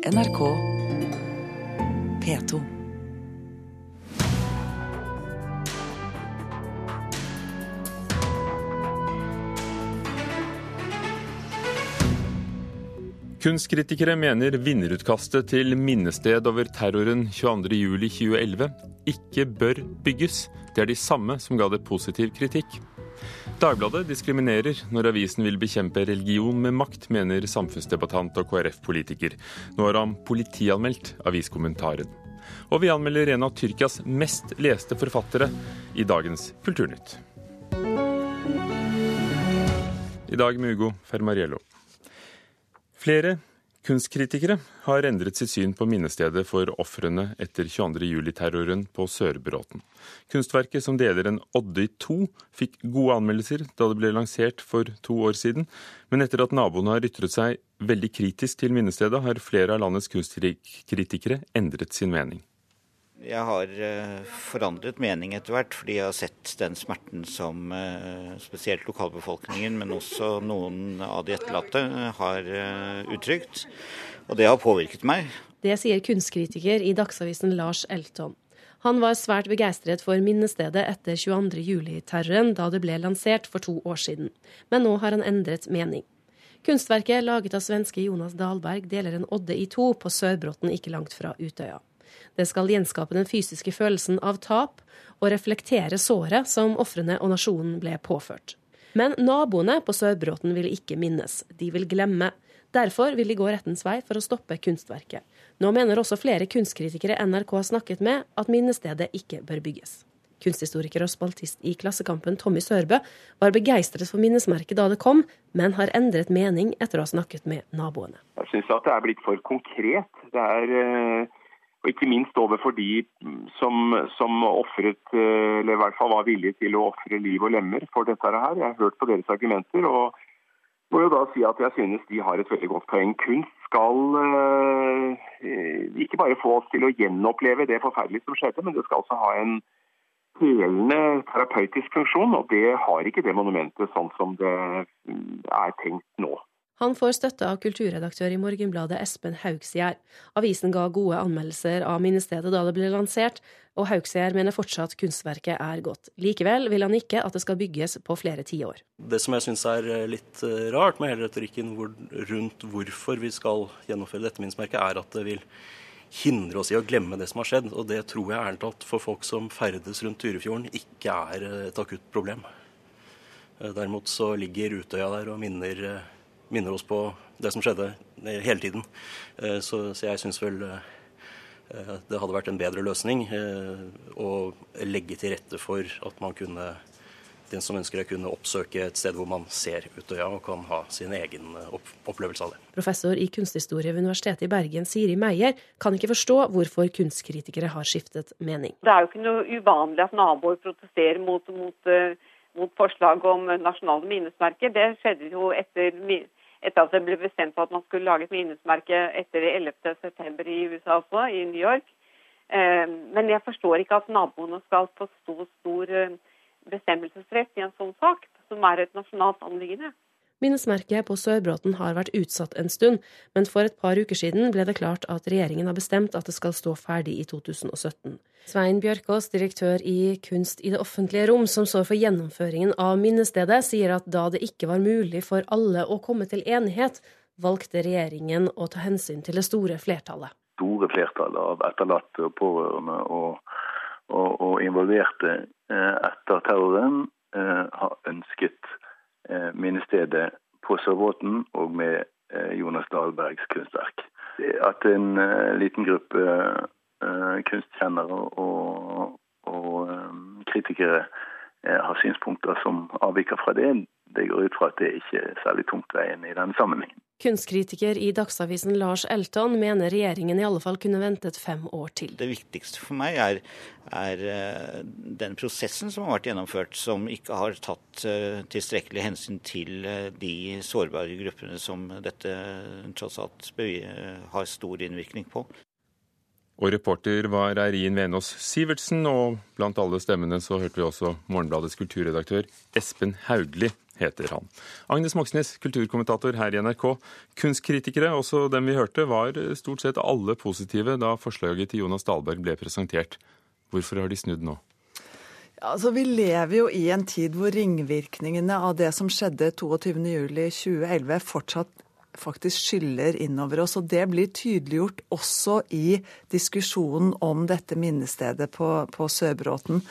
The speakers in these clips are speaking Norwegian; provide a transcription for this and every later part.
NRK P2. Kunstkritikere mener vinnerutkastet til minnested over terroren 22.07.2011 ikke bør bygges. Det er de samme som ga det positiv kritikk. Dagbladet diskriminerer når avisen vil bekjempe religion med makt, mener samfunnsdebattant og KrF-politiker. Nå har han politianmeldt aviskommentaren. Og vi anmelder en av Tyrkias mest leste forfattere i dagens Kulturnytt. I dag med Ugo Fermariello. Flere kunstkritikere har endret sitt syn på minnestedet for ofrene etter 22.07-terroren på Sørbråten. Kunstverket, som deler en odde i to, fikk gode anmeldelser da det ble lansert for to år siden, men etter at naboene har ytret seg veldig kritisk til minnestedet, har flere av landets kunstkritikere endret sin mening. Jeg har uh, forandret mening etter hvert, fordi jeg har sett den smerten som uh, spesielt lokalbefolkningen, men også noen av de etterlatte, har uh, uttrykt. Og det har påvirket meg. Det sier kunstkritiker i Dagsavisen Lars Elton. Han var svært begeistret for minnestedet etter 22.07-terroren, da det ble lansert for to år siden. Men nå har han endret mening. Kunstverket, laget av svenske Jonas Dahlberg, deler en odde i to på Sørbråten ikke langt fra Utøya. Det skal gjenskape den fysiske følelsen av tap og reflektere såret som ofrene og nasjonen ble påført. Men naboene på Sørbråten vil ikke minnes, de vil glemme. Derfor vil de gå rettens vei for å stoppe kunstverket. Nå mener også flere kunstkritikere NRK har snakket med, at minnestedet ikke bør bygges. Kunsthistoriker og spaltist i Klassekampen Tommy Sørbø var begeistret for minnesmerket da det kom, men har endret mening etter å ha snakket med naboene. Jeg syns at det er blitt for konkret. Det er eh, og ikke minst overfor de som, som offret, eh, eller i hvert fall var villige til å ofre liv og lemmer for dette her. Jeg har hørt på deres argumenter og må jo da si at jeg synes de har et veldig godt poeng. Kunst skal eh, ikke bare få oss til å gjenoppleve det forferdelige som skjedde, men det skal også ha en helende terapeutisk funksjon, og det har ikke det monumentet sånn som det er tenkt nå. Han får støtte av kulturredaktør i Morgenbladet Espen Haugsgjerd. Avisen ga gode anmeldelser av minnestedet da det ble lansert, og Haugsgjerd mener fortsatt kunstverket er godt. Likevel vil han ikke at det skal bygges på flere tiår. Det som jeg syns er eh, litt eh, rart med hele retorikken rundt hvorfor vi skal gjennomføre dette minnesmerket, er at det vil hindre oss i å glemme det som har skjedd. Og det tror jeg ærlig talt for folk som ferdes rundt Tyrifjorden, ikke er eh, et akutt problem. Derimot så ligger Utøya der og minner minner oss på det som skjedde eh, hele tiden. Eh, så, så jeg syns vel eh, det hadde vært en bedre løsning å legge til rette for at man kunne den som ønsker det, kunne oppsøke et sted hvor man ser Utøya og kan ha sin egen opplevelse av det. Professor i kunsthistorie ved Universitetet i Bergen, Siri Meyer, kan ikke forstå hvorfor kunstkritikere har skiftet mening. Det er jo ikke noe uvanlig at naboer protesterer mot, mot, mot forslag om nasjonale minnesmerker. Det skjedde jo etter etter at det ble bestemt at man skulle lage et minnesmerke etter 11.9. i USA også, i New York. Eh, men jeg forstår ikke at naboene skal få så stor eh, bestemmelsesrett i en sånn sak, som er et nasjonalt anliggende. Minnesmerket på Sørbråten har vært utsatt en stund, men for et par uker siden ble det klart at regjeringen har bestemt at det skal stå ferdig i 2017. Svein Bjørkås, direktør i Kunst i det offentlige rom, som står for gjennomføringen av minnestedet, sier at da det ikke var mulig for alle å komme til enighet, valgte regjeringen å ta hensyn til det store flertallet. Store flertallet av etterlatte og pårørende og, og, og involverte eh, etter terroren eh, har ønsket minnestedet på Sørvåten og med eh, Jonas Dahlbergs kunstverk. At en eh, liten gruppe kunstkjennere og, og kritikere har synspunkter som avviker fra det, det går ut fra at det ikke er særlig tungtveiende i denne sammenhengen. Kunstkritiker i Dagsavisen Lars Elton mener regjeringen i alle fall kunne ventet fem år til. Det viktigste for meg er, er eh, den prosessen som har vært gjennomført, som ikke har tatt uh, tilstrekkelig hensyn til uh, de sårbare gruppene som dette tross alt har stor innvirkning på. Og reporter var Eirin Venås Sivertsen, og blant alle stemmene så hørte vi også Morgenbladets kulturredaktør Espen Haugli heter han. Agnes Moxnes, kulturkommentator her i NRK. Kunstkritikere, også dem vi hørte, var stort sett alle positive da forslaget til Jonas Dahlberg ble presentert. Hvorfor har de snudd nå? Altså, Vi lever jo i en tid hvor ringvirkningene av det som skjedde 22.07.2011 fortsatt faktisk skyller innover oss. Og det blir tydeliggjort også i diskusjonen om dette minnestedet på, på Sørbråten.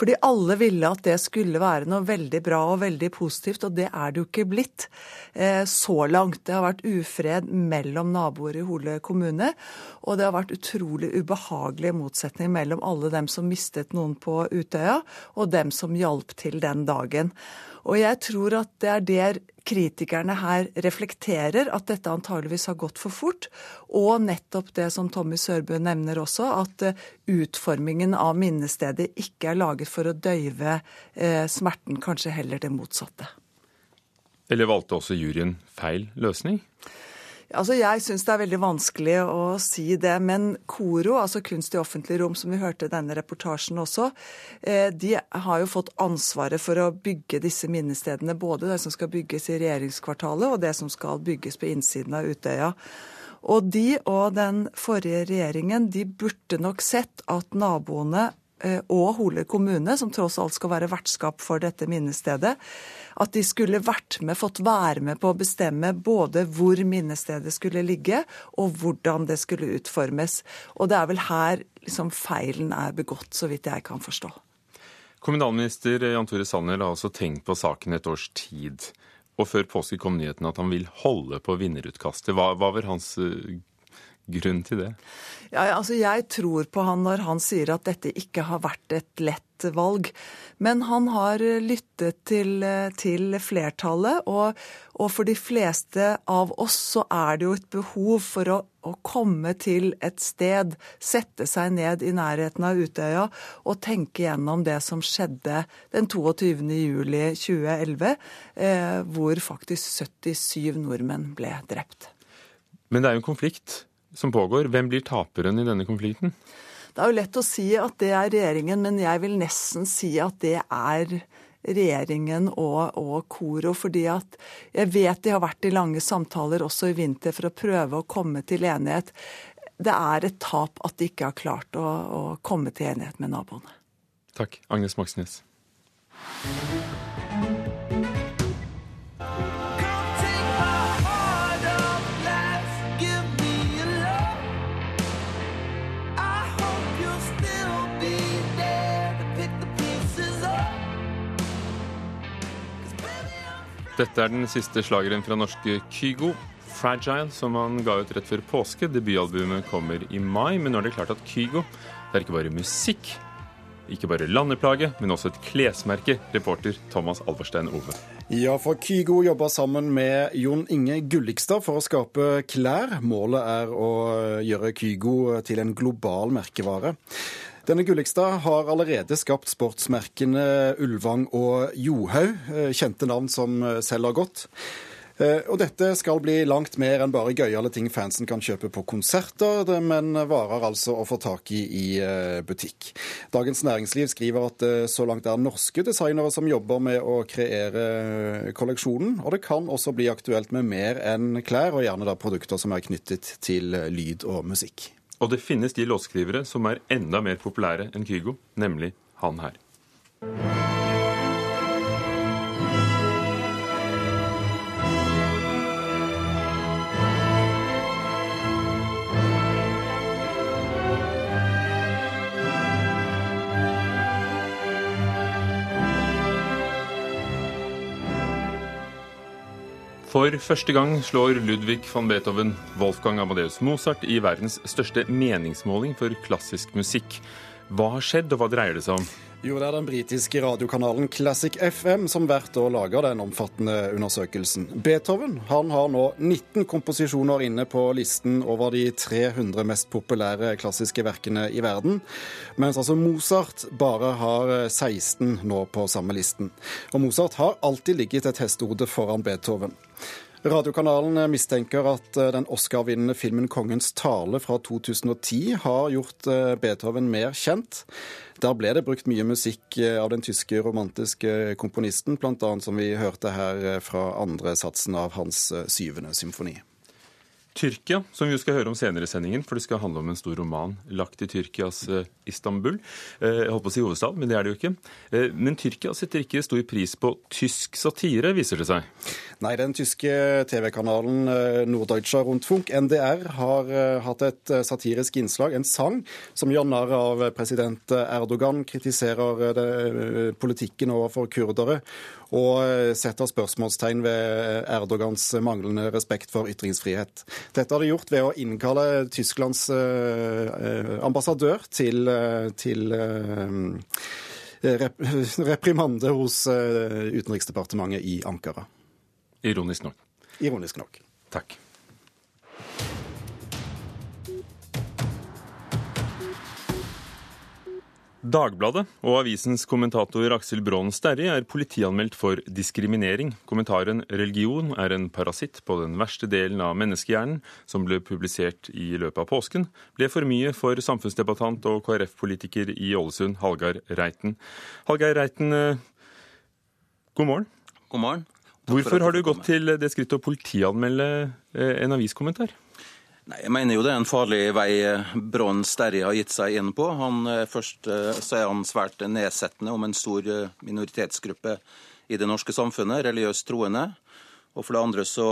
Fordi alle ville at det skulle være noe veldig bra og veldig positivt, og det er det jo ikke blitt eh, så langt. Det har vært ufred mellom naboer i Hole kommune, og det har vært utrolig ubehagelige motsetninger mellom alle dem som mistet noen på Utøya, og dem som hjalp til den dagen. Og jeg tror at det er der kritikerne her reflekterer, at dette antageligvis har gått for fort. Og nettopp det som Tommy Sørbø nevner også, at eh, utformingen av minnestedet ikke er laget for å døyve eh, smerten, kanskje heller det motsatte. Eller valgte også juryen feil løsning? Altså, Jeg syns det er veldig vanskelig å si det, men KORO, altså Kunst i offentlig rom, som vi hørte i denne reportasjen også, eh, de har jo fått ansvaret for å bygge disse minnestedene. Både det som skal bygges i regjeringskvartalet, og det som skal bygges på innsiden av Utøya. Og de og den forrige regjeringen de burde nok sett at naboene og Hole kommune, som tross alt skal være vertskap for dette minnestedet, at de skulle vært med, fått være med på å bestemme både hvor minnestedet skulle ligge, og hvordan det skulle utformes. Og det er vel her liksom feilen er begått, så vidt jeg kan forstå. Kommunalminister Jan Tore Sanner har altså tenkt på saken et års tid. Og før påske kom nyheten at han vil holde på vinnerutkastet. Hva, hva var hans eh, grunn til det? Ja, altså Jeg tror på han når han sier at dette ikke har vært et lett valg. Men han har lyttet til, til flertallet, og, og, for de fleste av oss så er det jo et behov for å, å, komme til et sted, sette seg ned i nærheten av Utøya og tenke gjennom det som skjedde den 22. juli 2011, eh, hvor faktisk 77 nordmenn ble drept. Men det er jo en konflikt som pågår. Hvem blir taperen i denne konflikten? Det er jo lett å si at det er regjeringen, men jeg vil nesten si at det er regjeringen og, og Koro. Fordi at jeg vet de har vært i lange samtaler også i vinter for å prøve å komme til enighet. Det er et tap at de ikke har klart å, å komme til enighet med naboene. Takk. Agnes Moxnes. Dette er den siste slageren fra norske Kygo. 'Fragile', som han ga ut rett før påske. Debutalbumet kommer i mai, men nå er det klart at Kygo det er ikke bare musikk, ikke bare landeplage, men også et klesmerke. Reporter Thomas Alverstein Ove. Ja, for Kygo jobber sammen med Jon Inge Gullikstad for å skape klær. Målet er å gjøre Kygo til en global merkevare. Denne Gullikstad har allerede skapt sportsmerkene Ulvang og Johaug, eh, kjente navn som eh, selger godt. Eh, og dette skal bli langt mer enn bare gøyale ting fansen kan kjøpe på konserter, men varer altså å få tak i i butikk. Dagens Næringsliv skriver at det så langt er norske designere som jobber med å kreere kolleksjonen, og det kan også bli aktuelt med mer enn klær, og gjerne da produkter som er knyttet til lyd og musikk. Og det finnes de låtskrivere som er enda mer populære enn Kygo, nemlig han her. For første gang slår Ludvig van Beethoven Wolfgang Amadeus Mozart i verdens største meningsmåling for klassisk musikk. Hva har skjedd, og hva dreier det seg om? Jo, Det er den britiske radiokanalen Classic FM som hvert år lager den omfattende undersøkelsen. Beethoven han har nå 19 komposisjoner inne på listen over de 300 mest populære klassiske verkene i verden, mens altså Mozart bare har 16 nå på samme listen. Og Mozart har alltid ligget et hestehode foran Beethoven. Radiokanalen mistenker at eh, den Oscar-vinnende filmen 'Kongens tale' fra 2010 har gjort eh, Beethoven mer kjent. Der ble det brukt mye musikk eh, av den tyske romantiske komponisten, bl.a. som vi hørte her fra andre satsen av hans syvende symfoni. Tyrkia, som vi skal høre om senere i sendingen, for det skal handle om en stor roman lagt i Tyrkias uh, Istanbul. Uh, jeg holdt på å si hovedstad, men det er det jo ikke. Uh, men Tyrkia setter ikke stor pris på tysk satire, viser det seg. Nei, den tyske TV-kanalen Norddeutscher Rundfunk, NDR, har hatt et satirisk innslag, en sang, som gjør narr av president Erdogan, kritiserer politikken overfor kurdere og setter spørsmålstegn ved Erdogans manglende respekt for ytringsfrihet. Dette har de gjort ved å innkalle Tysklands eh, ambassadør til, eh, til eh, reprimande hos Utenriksdepartementet i Ankara. Ironisk nok. Ironisk nok. Takk. Dagbladet og avisens kommentator Aksel Braanen Sterri er politianmeldt for diskriminering. Kommentaren 'Religion er en parasitt på den verste delen av menneskehjernen', som ble publisert i løpet av påsken, ble for mye for samfunnsdebattant og KrF-politiker i Ålesund, Hallgeir Reiten. Hallgeir Reiten, eh, god morgen. God morgen. Hvorfor har du gått til det skrittet å politianmelde eh, en aviskommentar? Nei, Jeg mener jo det er en farlig vei eh, Brann Sterri har gitt seg inn på. Han, eh, først eh, så er han svært nedsettende om en stor minoritetsgruppe i det norske samfunnet, religiøst troende. Og for det andre så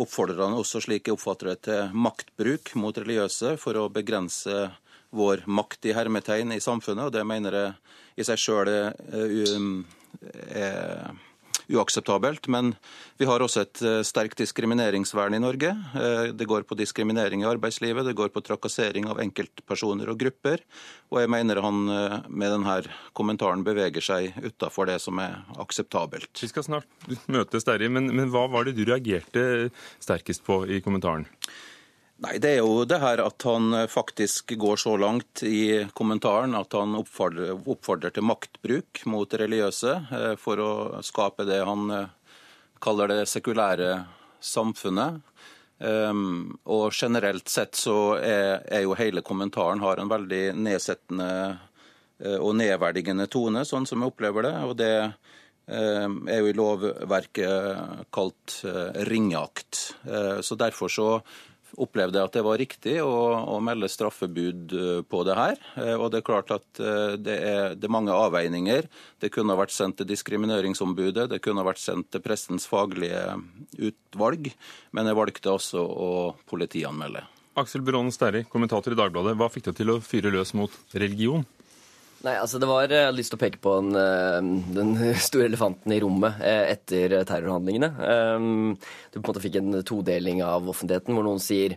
oppfordrer han også, slik jeg oppfatter det, til maktbruk mot religiøse for å begrense vår makt i hermetegn i samfunnet, og det mener jeg i seg sjøl er uakseptabelt. Men vi har også et eh, sterkt diskrimineringsvern i Norge. Eh, det går på diskriminering i arbeidslivet, det går på trakassering av enkeltpersoner og grupper. Og jeg mener han eh, med denne kommentaren beveger seg utafor det som er akseptabelt. Vi skal snart møtes, Terje, men, men hva var det du reagerte sterkest på i kommentaren? Nei, Det er jo det her at han eh, faktisk går så langt i kommentaren at han oppfordrer, oppfordrer til maktbruk mot religiøse eh, for å skape det han eh, kaller det sekulære samfunnet. Um, og generelt sett så er, er, jo hele kommentaren har en veldig nedsettende og nedverdigende tone, sånn som jeg opplever det. Og det um, er jo i lovverket kalt uh, ringeakt. Så derfor så opplevde jeg at det var riktig å, å, melde straffebud eh, på det her. Eh, og det er klart at eh, det er, det er, mange avveininger. Det kunne ha vært sendt til Diskrimineringsombudet, det kunne ha vært sendt til prestens faglige utvalg, men jeg valgte også å politianmelde. Aksel Brånen Sterri, kommentator i Dagbladet. Hva fikk deg til å fyre løs mot religion? Nei, altså det var, Jeg hadde lyst til å peke på den, den store elefanten i rommet etter terrorhandlingene. Du på en måte fikk en todeling av offentligheten, hvor noen sier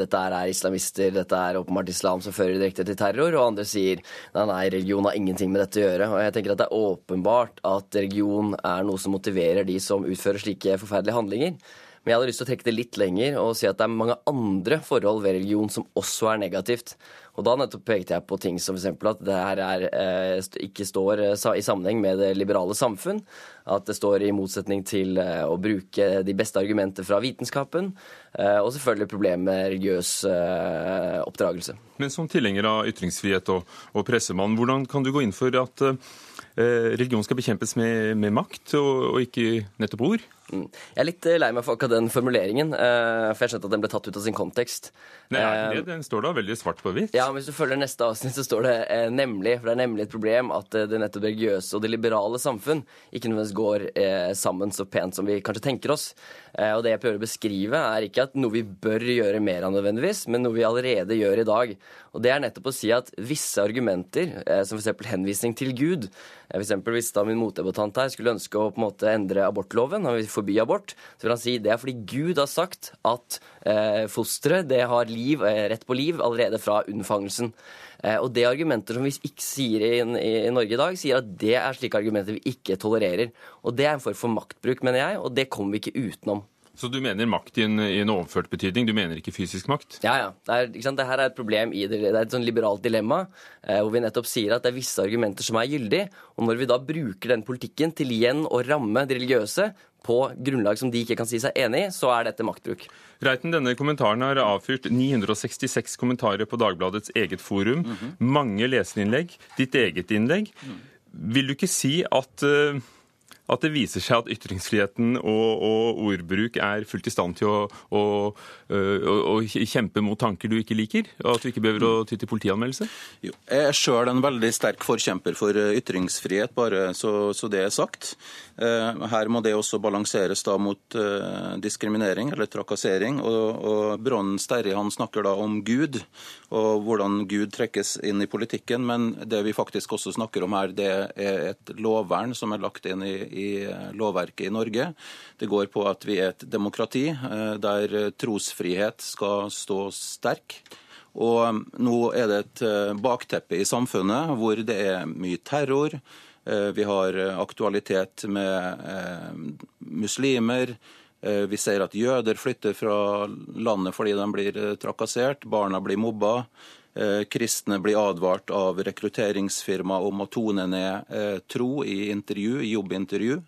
dette er islamister, dette er åpenbart islam som fører direkte til terror, og andre sier nei, nei, religion har ingenting med dette å gjøre. Og jeg tenker at Det er åpenbart at religion er noe som motiverer de som utfører slike forferdelige handlinger. Men jeg hadde lyst til å trekke det litt lenger og si at det er mange andre forhold ved religion som også er negativt. Og da nettopp pekte jeg på ting som f.eks. at det her er, eh, ikke står eh, i sammenheng med det liberale samfunn. At det står i motsetning til eh, å bruke de beste argumenter fra vitenskapen. Og selvfølgelig problemet med religiøs oppdragelse. Men som tilhenger av ytringsfrihet og, og pressemann, hvordan kan du gå inn for at religion skal bekjempes med, med makt og, og ikke nettopp ord? Mm. Jeg er litt eh, lei meg for akkurat den formuleringen, eh, for jeg skjønte at den ble tatt ut av sin kontekst. Nei, det, den står da veldig svart på hvitt. Ja, men hvis du følger neste avsnitt, så står det eh, nemlig. For det er nemlig et problem at det nettopp religiøse og det liberale samfunn ikke nødvendigvis går sammen så pent som vi kanskje tenker oss. Og det jeg prøver å beskrive, er ikke at noe vi bør gjøre mer av nødvendigvis, men noe vi allerede gjør i dag. Og det er nettopp å si at visse argumenter, som f.eks. henvisning til Gud, eksempel hvis da min motdebattant her skulle ønske å på en måte endre abortloven, han vil forby abort, så vil han si det er fordi Gud har sagt at eh, fosteret det har liv, eh, rett på liv allerede fra unnfangelsen. Eh, og det argumenter som vi ikke sier i, i, i, Norge i dag, sier at det er slike argumenter vi ikke tolererer. Og det er en form for maktbruk, mener jeg, og det kommer vi ikke utenom. Så du mener makt i en, i en, overført betydning, du mener ikke fysisk makt? Ja, ja. Det, er, det her er et problem i det. Det er et sånn liberalt dilemma eh, hvor vi nettopp sier at det er visse argumenter som er gyldige. Og når vi da bruker den politikken til igjen å ramme de religiøse på grunnlag som de ikke kan si seg enig i, så er dette maktbruk. Reiten, denne kommentaren har avfyrt 966 kommentarer på Dagbladets eget forum. Mm -hmm. Mange leserinnlegg. Ditt eget innlegg. Mm. Vil du ikke si at uh, at det viser seg at ytringsfriheten og, og ordbruk er fullt i stand til å, å, å, å, kjempe mot tanker du ikke liker? Og at du ikke behøver å ty til politianmeldelse? Jo, jeg er sjøl en veldig sterk forkjemper for ytringsfrihet, bare så, så det er sagt. Her må det også balanseres da mot diskriminering eller trakassering. Og, og Brånen Sterri han snakker da om Gud, og hvordan Gud trekkes inn i politikken. Men det vi faktisk også snakker om her, det er et lovvern som er lagt inn i i lovverket i Norge. Det går på at vi er et demokrati eh, der trosfrihet skal stå sterk. Og um, nå er det et eh, bakteppe i samfunnet hvor det er mye terror. Eh, vi har aktualitet med muslimer. Vi ser at jøder flytter fra landet fordi de blir trakassert. Barna blir mobba. Kristne blir advart av rekrutteringsfirma om å tone ned tro i intervju, i jobbintervju.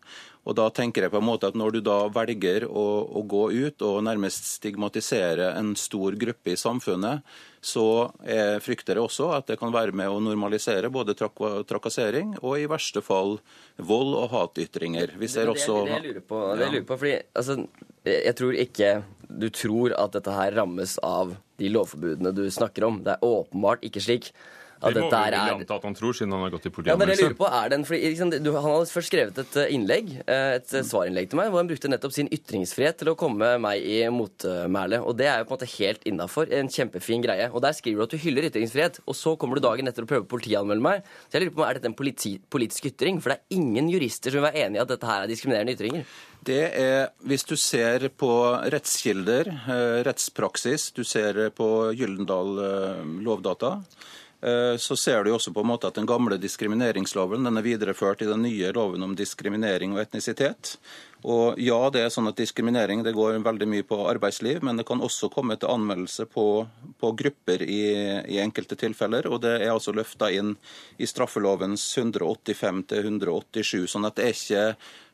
Og da tenker jeg på en måte at Når du da velger å, å, gå ut og nærmest stigmatisere en stor gruppe i samfunnet, så jeg frykter jeg også at det kan være med å normalisere både trak trakassering og i verste fall vold og hatytringer. Vi ser også Det, det, det jeg lurer på, det jeg lurer på fordi altså, jeg tror ikke du tror at dette her rammes av de lovforbudene du snakker om. Det er åpenbart ikke slik At det må vi vel anta at han tror, siden han har gått i politianmeldelse. Ja, det på, den, fordi, liksom, du, Han hadde først skrevet et eh, innlegg, eh, et eh, svarinnlegg til meg, hvor han brukte nettopp sin ytringsfrihet til å komme meg i motmæle. Og det er jo på en måte helt innafor. En kjempefin greie. Og der skriver du at du hyller ytringsfrihet, og så kommer du dagen etter og prøver å politianmelde meg. Så jeg lurer på, Er dette en politi politisk ytring? For det er ingen jurister som vil være enig i at dette her er diskriminerende ytringer. Det er, Hvis du ser på rettskilder, rettspraksis, du ser på Gyllendal Lovdata, Eh, så ser du også på en måte at den gamle diskrimineringsloven den er videreført i den nye loven om diskriminering og etnisitet. Og ja, det er sånn at diskriminering det går veldig mye på arbeidsliv, men det kan også komme til anmeldelse på, på grupper i, i, enkelte tilfeller. Og det er altså løfta inn i straffelovens 185 til 187. sånn at det er ikke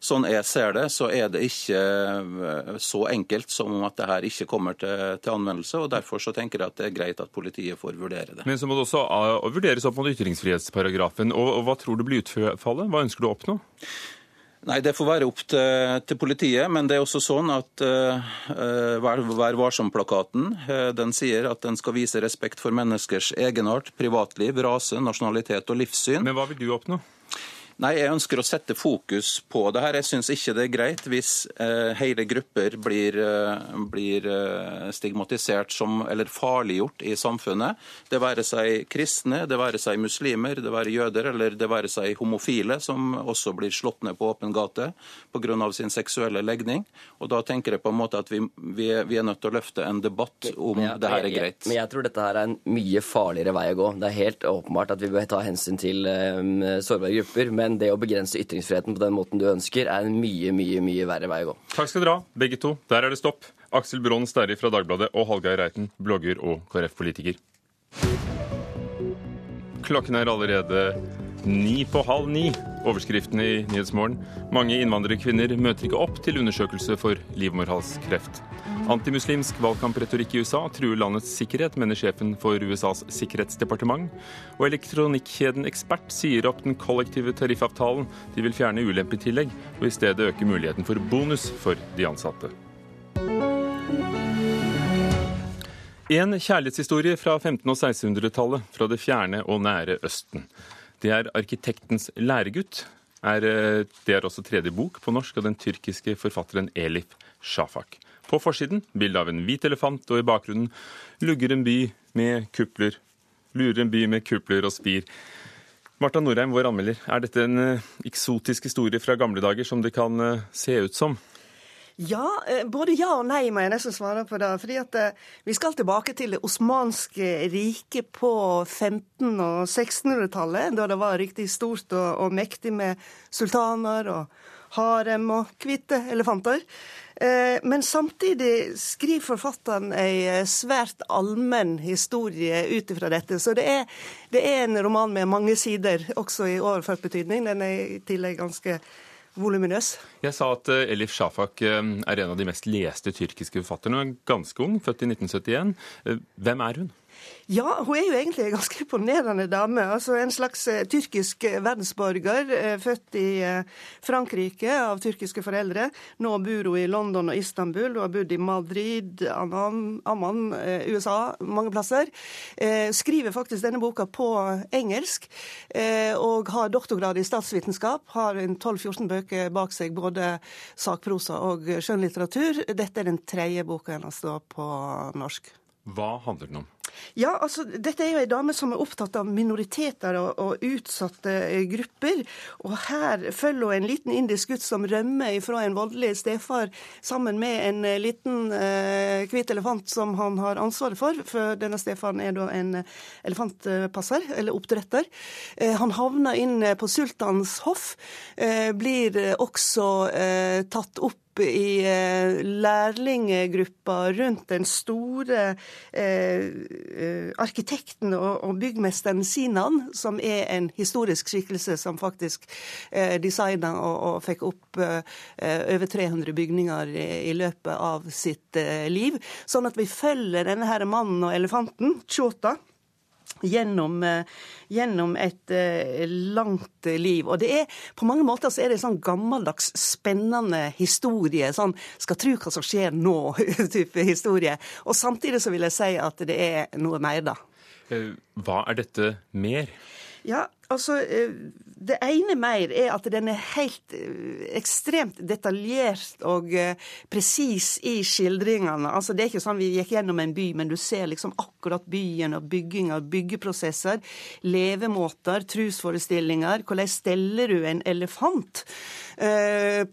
Sånn jeg ser det, så er det ikke eh, så enkelt som om at det her ikke kommer til, til anvendelse. og Derfor så tenker jeg at det er greit at politiet får vurdere det. Men så må det også uh, vurderes opp mot ytringsfrihetsparagrafen. Og, og Hva tror du blir utfallet? Hva ønsker du å oppnå? Nei, Det får være opp til, til, politiet, men det er også sånn at uh, Vær, vær varsom-plakaten uh, den sier at den skal vise respekt for menneskers egenart, privatliv, rase, nasjonalitet og livssyn. Men hva vil du oppnå? Nei, Jeg ønsker å sette fokus på det her. Jeg syns ikke det er greit hvis eh, hele grupper blir, eh, blir eh, stigmatisert som, eller farliggjort i samfunnet. Det være seg kristne, det være seg muslimer, det være jøder eller det være seg homofile, som også blir slått ned på åpen gate pga. sin seksuelle legning. Og Da tenker jeg på en måte at vi, vi, er, vi er, nødt til å løfte en debatt om jeg, det her er greit. Men jeg tror dette her er en mye farligere vei å gå. Det er helt åpenbart at vi bør ta hensyn til um, sårbare grupper. men men det å begrense ytringsfriheten på den måten du ønsker, er en mye, mye mye verre vei å gå. Takk skal dere ha, begge to. Der er det stopp. Aksel Brånen Sterri fra Dagbladet og Hallgeir Reiten, blogger og KrF-politiker. Klokken er allerede ni på halv ni. Overskriften i Nyhetsmorgen. Mange innvandrerkvinner møter ikke opp til undersøkelse for livmorhalskreft. Antimuslimsk valgkampretorikk i USA truer landets sikkerhet, mener sjefen for USAs sikkerhetsdepartement. Og elektronikkjeden Ekspert sier opp den kollektive tariffavtalen. De vil fjerne ulempetillegg, og i stedet øke muligheten for bonus for de ansatte. En kjærlighetshistorie fra 1500- og 1600-tallet fra det fjerne og nære Østen. Det er arkitektens læregutt. Er, eh, det er også tredje bok på norsk av den tyrkiske forfatteren Elif Shafak. På forsiden bilde av en hvit elefant, og i bakgrunnen lugger en by med kupler. Lurer en by med kupler og spir. Marta Norheim, vår anmelder, er dette en uh, eksotisk historie fra gamle dager som det kan uh, se ut som? Ja, uh, både ja og nei, må jeg nesten svare på det. Fordi at Vi skal tilbake til det osmanske riket på 1500- og 1600-tallet, da det var riktig stort og, og mektig med sultaner og harem og hvite elefanter. Eh, men samtidig skriver forfatteren ei eh, svært allmenn historie ut ifra dette. Så det er, det er, en roman med mange sider, også i overført betydning. Den er i tillegg ganske voluminøs. Jeg sa at eh, Elif Shafak er en av de mest leste tyrkiske forfatterne. Er ganske ung, født i 1971. Hvem er hun? Ja, hun er jo egentlig en ganske imponerende dame. Altså En slags uh, tyrkisk eh, verdensborger, uh, født i Frankrike av tyrkiske foreldre. Nå bor hun i London og Istanbul. Hun har bodd i Madrid, Amman, Amman USA, mange plasser. skriver faktisk denne boka på engelsk, og har doktorgrad i statsvitenskap. Har en 12-14 bøker bak seg, både sakprosa og skjønnlitteratur. Dette er den tredje boka hennes på norsk. Hva handler den om? Ja, altså, Dette er jo ei dame som er opptatt av minoriteter og, og, utsatte eh, grupper. Og her følger hun en liten indisk gutt som rømmer fra en voldelig stefar sammen med en eh, liten eh, hvit elefant som han har ansvaret for. For denne stefaren er da en elefantpasser, eller oppdretter. Eh, han havner inn på sultans hoff. Eh, blir også eh, tatt opp i eh, lærlinggruppa rundt den store eh, eh, arkitekten og, og byggmesteren Sinan, som er en historisk skikkelse som faktisk eh, designa og, og, fikk opp eh, over 300 bygninger i, i løpet av sitt eh, liv. Sånn at vi følger denne her mannen og elefanten, Chota gjennom, eh, gjennom et uh, langt liv. Og det er, På mange måter så er det en sånn gammeldags, spennende historie. Sånn 'skal tru hva som skjer nå'-type historie. Og samtidig så vil jeg si at det er noe mer, da. Eh, hva er dette mer? Ja, altså det ene mer er at den er helt eh, ekstremt detaljert og eh, presis i skildringene. Altså Det er ikke sånn vi gikk gjennom en by, men du ser liksom akkurat byen og bygging og byggeprosesser, levemåter, trusforestillinger. Hvordan steller du en elefant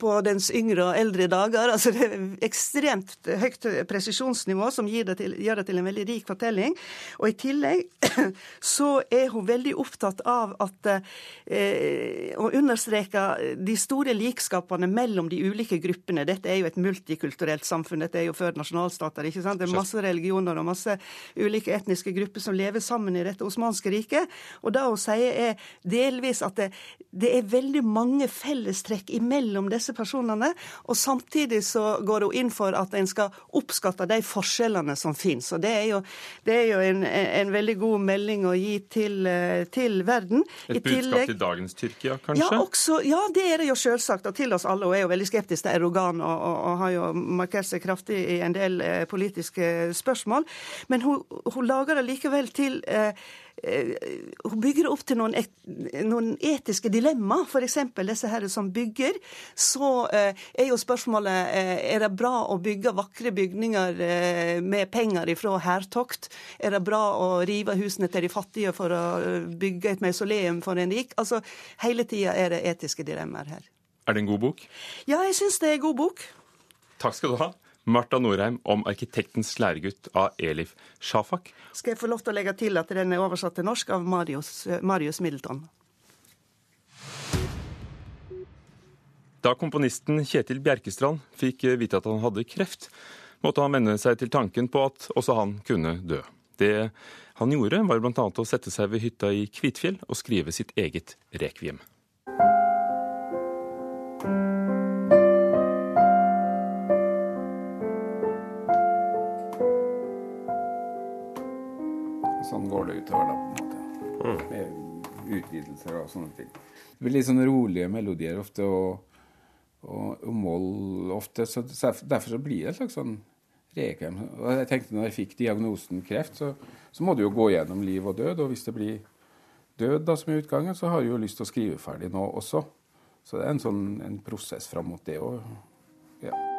på dens yngre og eldre dager? Altså Det er ekstremt høyt presisjonsnivå som det til, gjør det til en veldig rik fortelling. Og i tillegg så er hun veldig opptatt av at å og understreke de store likskapene mellom de ulike gruppene. Dette er jo et multikulturelt samfunn, dette er jo før nasjonalstater. ikke sant? Det er masse religioner og masse ulike etniske grupper som lever sammen i dette osmanske riket. Og det hun sier, er delvis at det, det er veldig mange fellestrekk imellom disse personene, og samtidig så går hun inn for at en skal oppskatte de forskjellene som finnes. Og det er jo, det er jo en, en, veldig god melding å gi til, til verden. Et budskap til dagens Tyrkia, kanskje? Ja, også, ja det er det jo selvsagt. Og til oss alle. Hun er jo veldig skeptisk til Erdogan og, og, og, har jo markert seg kraftig i en del eh, politiske spørsmål. Men hun, hun lager det likevel til eh, eh hun bygger opp til noen, noen etiske dilemmaer, f.eks. disse her som bygger. Så eh, er jo spørsmålet eh, er det bra å bygge vakre bygninger eh, med penger ifra hærtokt. Er det bra å rive husene til de fattige for å bygge et mausoleum for en rik? Altså, Hele tida er det etiske dilemmaer her. Er det en god bok? Ja, jeg syns det er en god bok. Takk skal du ha. Marta Norheim om 'Arkitektens læregutt' av Elif Shafak. Skal jeg få lov til å legge til at den er oversatt til norsk av Marius, Marius Middleton. Da komponisten Kjetil Bjerkestrand fikk vite at han hadde kreft, måtte han venne seg til tanken på at også han kunne dø. Det han gjorde, var bl.a. å sette seg ved hytta i Kvitfjell og skrive sitt eget rekviem. Går det utover, da, på en måte. Mm. Med utvidelser og sånne ting. Det blir litt sånn rolige melodier ofte, og, og, og moll ofte. Så derfor så blir det et slags sånn. Og jeg tenkte når jeg fikk diagnosen kreft, så, så, må du jo gå gjennom liv og død. Og hvis det blir død da som er utgangen, så har jeg jo lyst til å skrive ferdig nå også. Så det er en sånn en prosess fram mot det òg. Ja.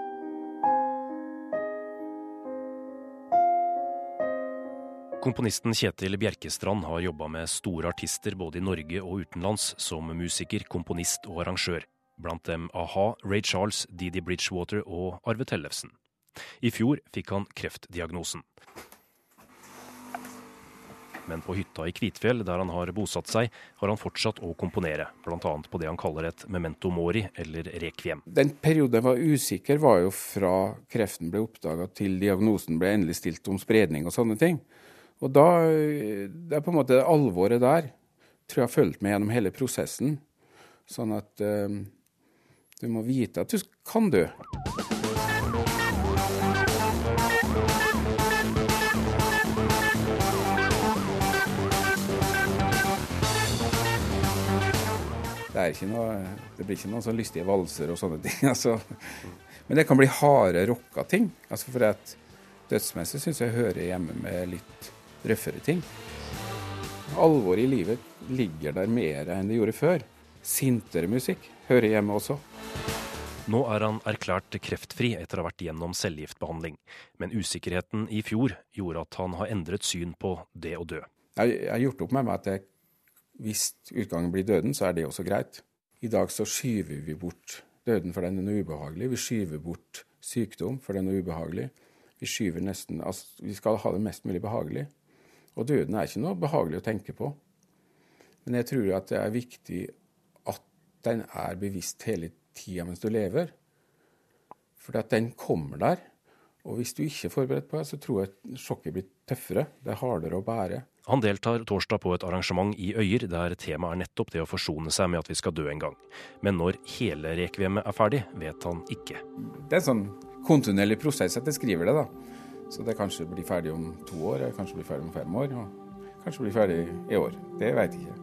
Komponisten Kjetil Bjerkestrand har jobba med store artister både i Norge og utenlands som musiker, komponist og arrangør. Blant dem a-ha, Ray Charles, Didi Bridgewater og Arve Tellefsen. I fjor fikk han kreftdiagnosen. Men på hytta i Kvitfjell, der han har bosatt seg, har han fortsatt å komponere. Bl.a. på det han kaller et memento mori, eller rekviem. Den perioden jeg var usikker, var jo fra kreften ble oppdaga til diagnosen ble endelig stilt om spredning og sånne ting. Og da Det er på en måte alvoret der tror jeg har fulgt med gjennom hele prosessen. Sånn at Du må vite at du kan dø. Det, noe, det, blir ikke noen sånn lystige valser og sånne ting. Altså. Men det kan bli harde rocka ting. Altså for Dødsmessig syns jeg hører hjemme med litt røffere ting. Alvoret i livet ligger der mer enn det gjorde før. Sintere musikk hører hjemme også. Nå er han erklært kreftfri etter å ha vært gjennom cellegiftbehandling. Men usikkerheten i fjor gjorde at han har endret syn på det å dø. Jeg har gjort opp med meg at jeg hvis utgangen blir døden, så er det også greit. I dag så skyver vi bort døden, for den er noe ubehagelig. Vi skyver bort sykdom, for den er noe ubehagelig. Vi skyver nesten Altså, vi skal ha det mest mulig behagelig. Og døden er ikke noe behagelig å tenke på. Men jeg tror at det er viktig at den er bevisst hele tida mens du lever. For at den kommer der. Og hvis du ikke er forberedt på det, så tror jeg sjokket blir tøffere. Det er hardere å bære. Han deltar torsdag på et arrangement i Øyer, der temaet er nettopp det å forsone seg med at vi skal dø en gang. Men når hele rekviemet er ferdig, vet han ikke. Det er en sånn kontinuerlig prosess at jeg skriver det, da. Så det kanskje blir ferdig om to år, eller kanskje blir ferdig om fem år. Og kanskje blir ferdig i år. Det veit jeg ikke.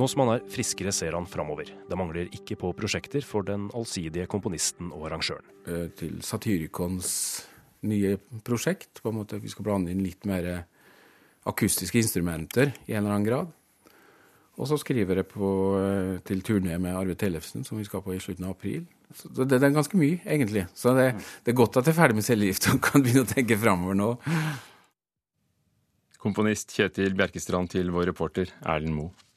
Nå som han er friskere, ser han framover. Det mangler ikke på prosjekter for den allsidige komponisten og arrangøren. Eh, til Satyricons nye prosjekt. på en måte Vi skal blande inn litt mer akustiske instrumenter i en eller annen grad. Og så skriver jeg på, eh, til turné med Arve Tellefsen, som vi skal på i slutten av april. Det, det er ganske mye, egentlig. Så det, det er godt at jeg er ferdig med cellegift og kan begynne å tenke framover nå. Komponist Kjetil Bjerkestrand til vår reporter Erlend Moe.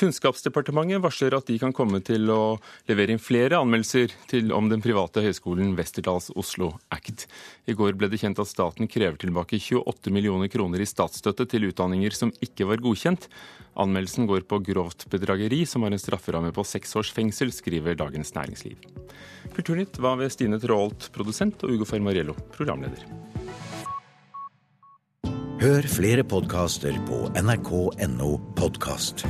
Kunnskapsdepartementet varsler at de kan komme til å levere inn flere anmeldelser til, om den private høyskolen Westerdals Oslo Act. I går ble det kjent at staten krever tilbake 28 millioner kroner i statsstøtte til utdanninger som ikke var godkjent. Anmeldelsen går på grovt bedrageri, som har en strafferamme på seks års fengsel, skriver Dagens Næringsliv. Kulturnytt var ved Stine Tråholt, produsent, og Ugo Fermariello, programleder. Hør flere podkaster på nrk.no podkast.